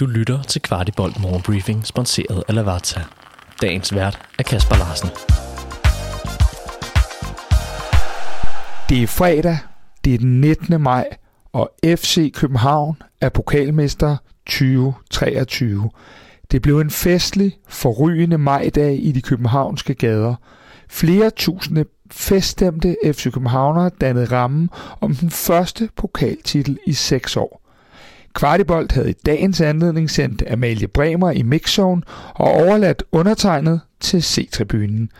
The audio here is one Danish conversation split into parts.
Du lytter til Kvartibolt Morgenbriefing, sponsoreret af Lavazza. Dagens vært er Kasper Larsen. Det er fredag, det er den 19. maj, og FC København er pokalmester 2023. Det blev en festlig, forrygende majdag i de københavnske gader. Flere tusinde feststemte FC Københavnere dannede rammen om den første pokaltitel i seks år. Kvartibolt havde i dagens anledning sendt Amalie Bremer i mixzone og overladt undertegnet til C-tribunen.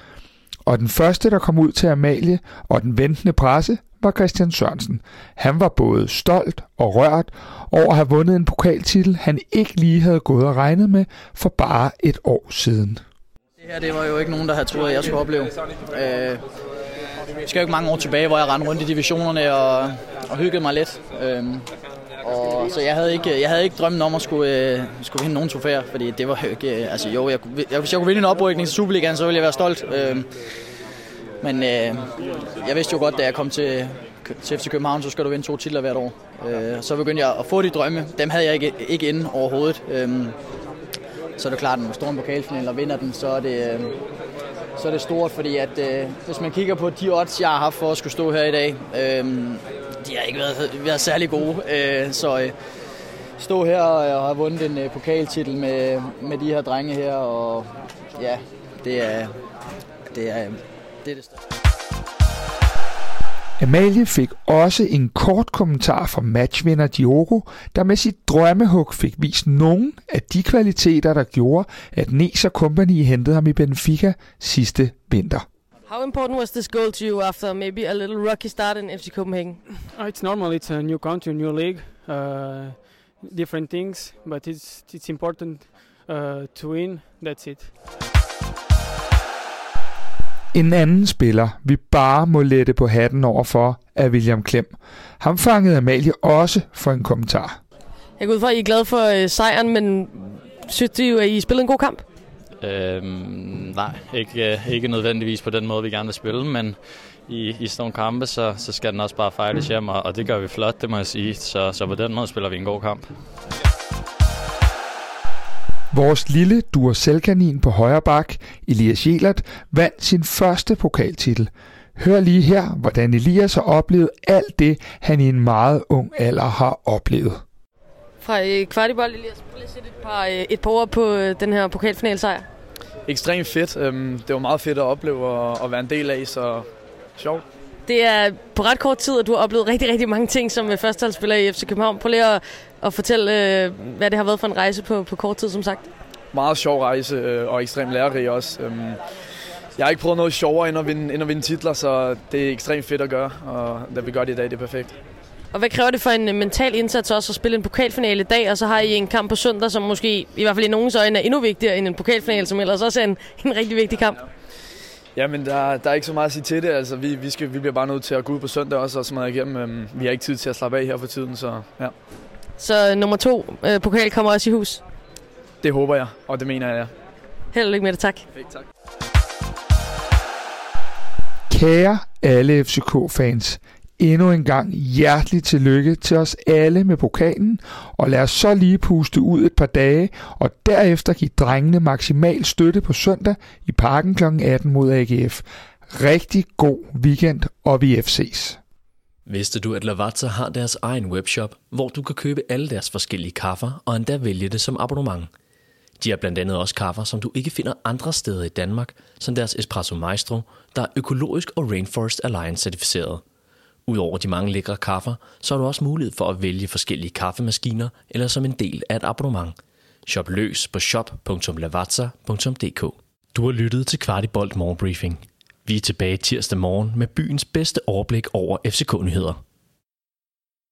Og den første, der kom ud til Amalie og den ventende presse, var Christian Sørensen. Han var både stolt og rørt over at have vundet en pokaltitel, han ikke lige havde gået og regnet med for bare et år siden. Det her det var jo ikke nogen, der havde troet, at jeg skulle opleve. Øh, vi skal jo ikke mange år tilbage, hvor jeg rendte rundt i divisionerne og, og hyggede mig lidt. Øh, og, så jeg havde, ikke, jeg havde ikke drømmen om at skulle, øh, skulle vinde nogen trofæer, fordi det var jo ikke... Øh, altså jo, jeg, jeg, hvis jeg kunne vinde en oprykning til Superligaen, så ville jeg være stolt. Øh, men øh, jeg vidste jo godt, da jeg kom til, til FC København, så skal du vinde to titler hvert år. Øh, så begyndte jeg at få de drømme. Dem havde jeg ikke, ikke inde overhovedet. Øh, så er det klart, at når man står en pokalfinal og vinder den, så er det, øh, så er det stort, fordi at, øh, hvis man kigger på de odds, jeg har haft for at skulle stå her i dag, øh, de har ikke været, været særlig gode. Øh, så øh, stå her og have vundet en øh, pokaltitel med, med de her drenge her, og ja, det er det, er, det, er det største. Amalie fik også en kort kommentar fra matchvinder Diogo, der med sit drømmehug fik vist nogle af de kvaliteter, der gjorde, at Nes og Company hentede ham i Benfica sidste vinter. How important was this goal to you after maybe a little rocky start in FC Copenhagen? Uh, it's normal. It's a new country, new league, uh, different things, but it's it's important uh, to win. That's it. En anden spiller, vi bare må lette på hatten over for, er William Klem. Ham fangede Amalie også for en kommentar. Jeg går ud fra, at I er glade for øh, sejren, men synes du, at I spillede en god kamp? Øhm, nej, ikke, øh, ikke nødvendigvis på den måde, vi gerne vil spille, men i, i sådan nogle kampe, så, så skal den også bare fejles hjem, og, og det gør vi flot, det må jeg sige. Så, så på den måde spiller vi en god kamp. Vores lille Duracell-kanin på højre bak, Elias Jelert, vandt sin første pokaltitel. Hør lige her, hvordan Elias har oplevet alt det, han i en meget ung alder har oplevet. Fra øh, Kvartibold, Elias, prøv lige at sætte et par, øh, et par ord på øh, den her pokalfinalsejr. Ekstremt fedt. Øhm, det var meget fedt at opleve og, at være en del af, så sjovt. Det er på ret kort tid, at du har oplevet rigtig, rigtig mange ting som førsteholdsspiller i FC København. Prøv lige at, at fortælle, øh, hvad det har været for en rejse på, på kort tid, som sagt. Meget sjov rejse øh, og ekstremt lærerig også. Øhm, jeg har ikke prøvet noget sjovere end at, vinde, end at vinde titler, så det er ekstremt fedt at gøre, og det vi gør det i dag, det er perfekt. Og hvad kræver det for en mental indsats også at spille en pokalfinale i dag, og så har I en kamp på søndag, som måske i hvert fald i nogens øjne er endnu vigtigere end en pokalfinale, som ellers også er en, en rigtig vigtig kamp? Ja, men der, der er ikke så meget at sige til det. Altså, vi, vi, skal, vi bliver bare nødt til at gå ud på søndag også og smadre igennem. Øhm, vi har ikke tid til at slappe af her for tiden, så ja. Så nummer to øh, pokal kommer også i hus? Det håber jeg, og det mener jeg, ja. Held og lykke med det, tak. Perfekt, tak. Kære alle FCK-fans, endnu en gang hjertelig tillykke til os alle med pokalen, og lad os så lige puste ud et par dage, og derefter give drengene maksimal støtte på søndag i parken kl. 18 mod AGF. Rigtig god weekend, og vi FC's. Vidste du, at Lavazza har deres egen webshop, hvor du kan købe alle deres forskellige kaffer og endda vælge det som abonnement? De har blandt andet også kaffer, som du ikke finder andre steder i Danmark, som deres Espresso Maestro, der er økologisk og Rainforest Alliance certificeret. Udover de mange lækre kaffer, så har du også mulighed for at vælge forskellige kaffemaskiner eller som en del af et abonnement. Shop løs på shop.lavazza.dk Du har lyttet til Kvartibolt Morgenbriefing. Vi er tilbage tirsdag morgen med byens bedste overblik over FCK-nyheder.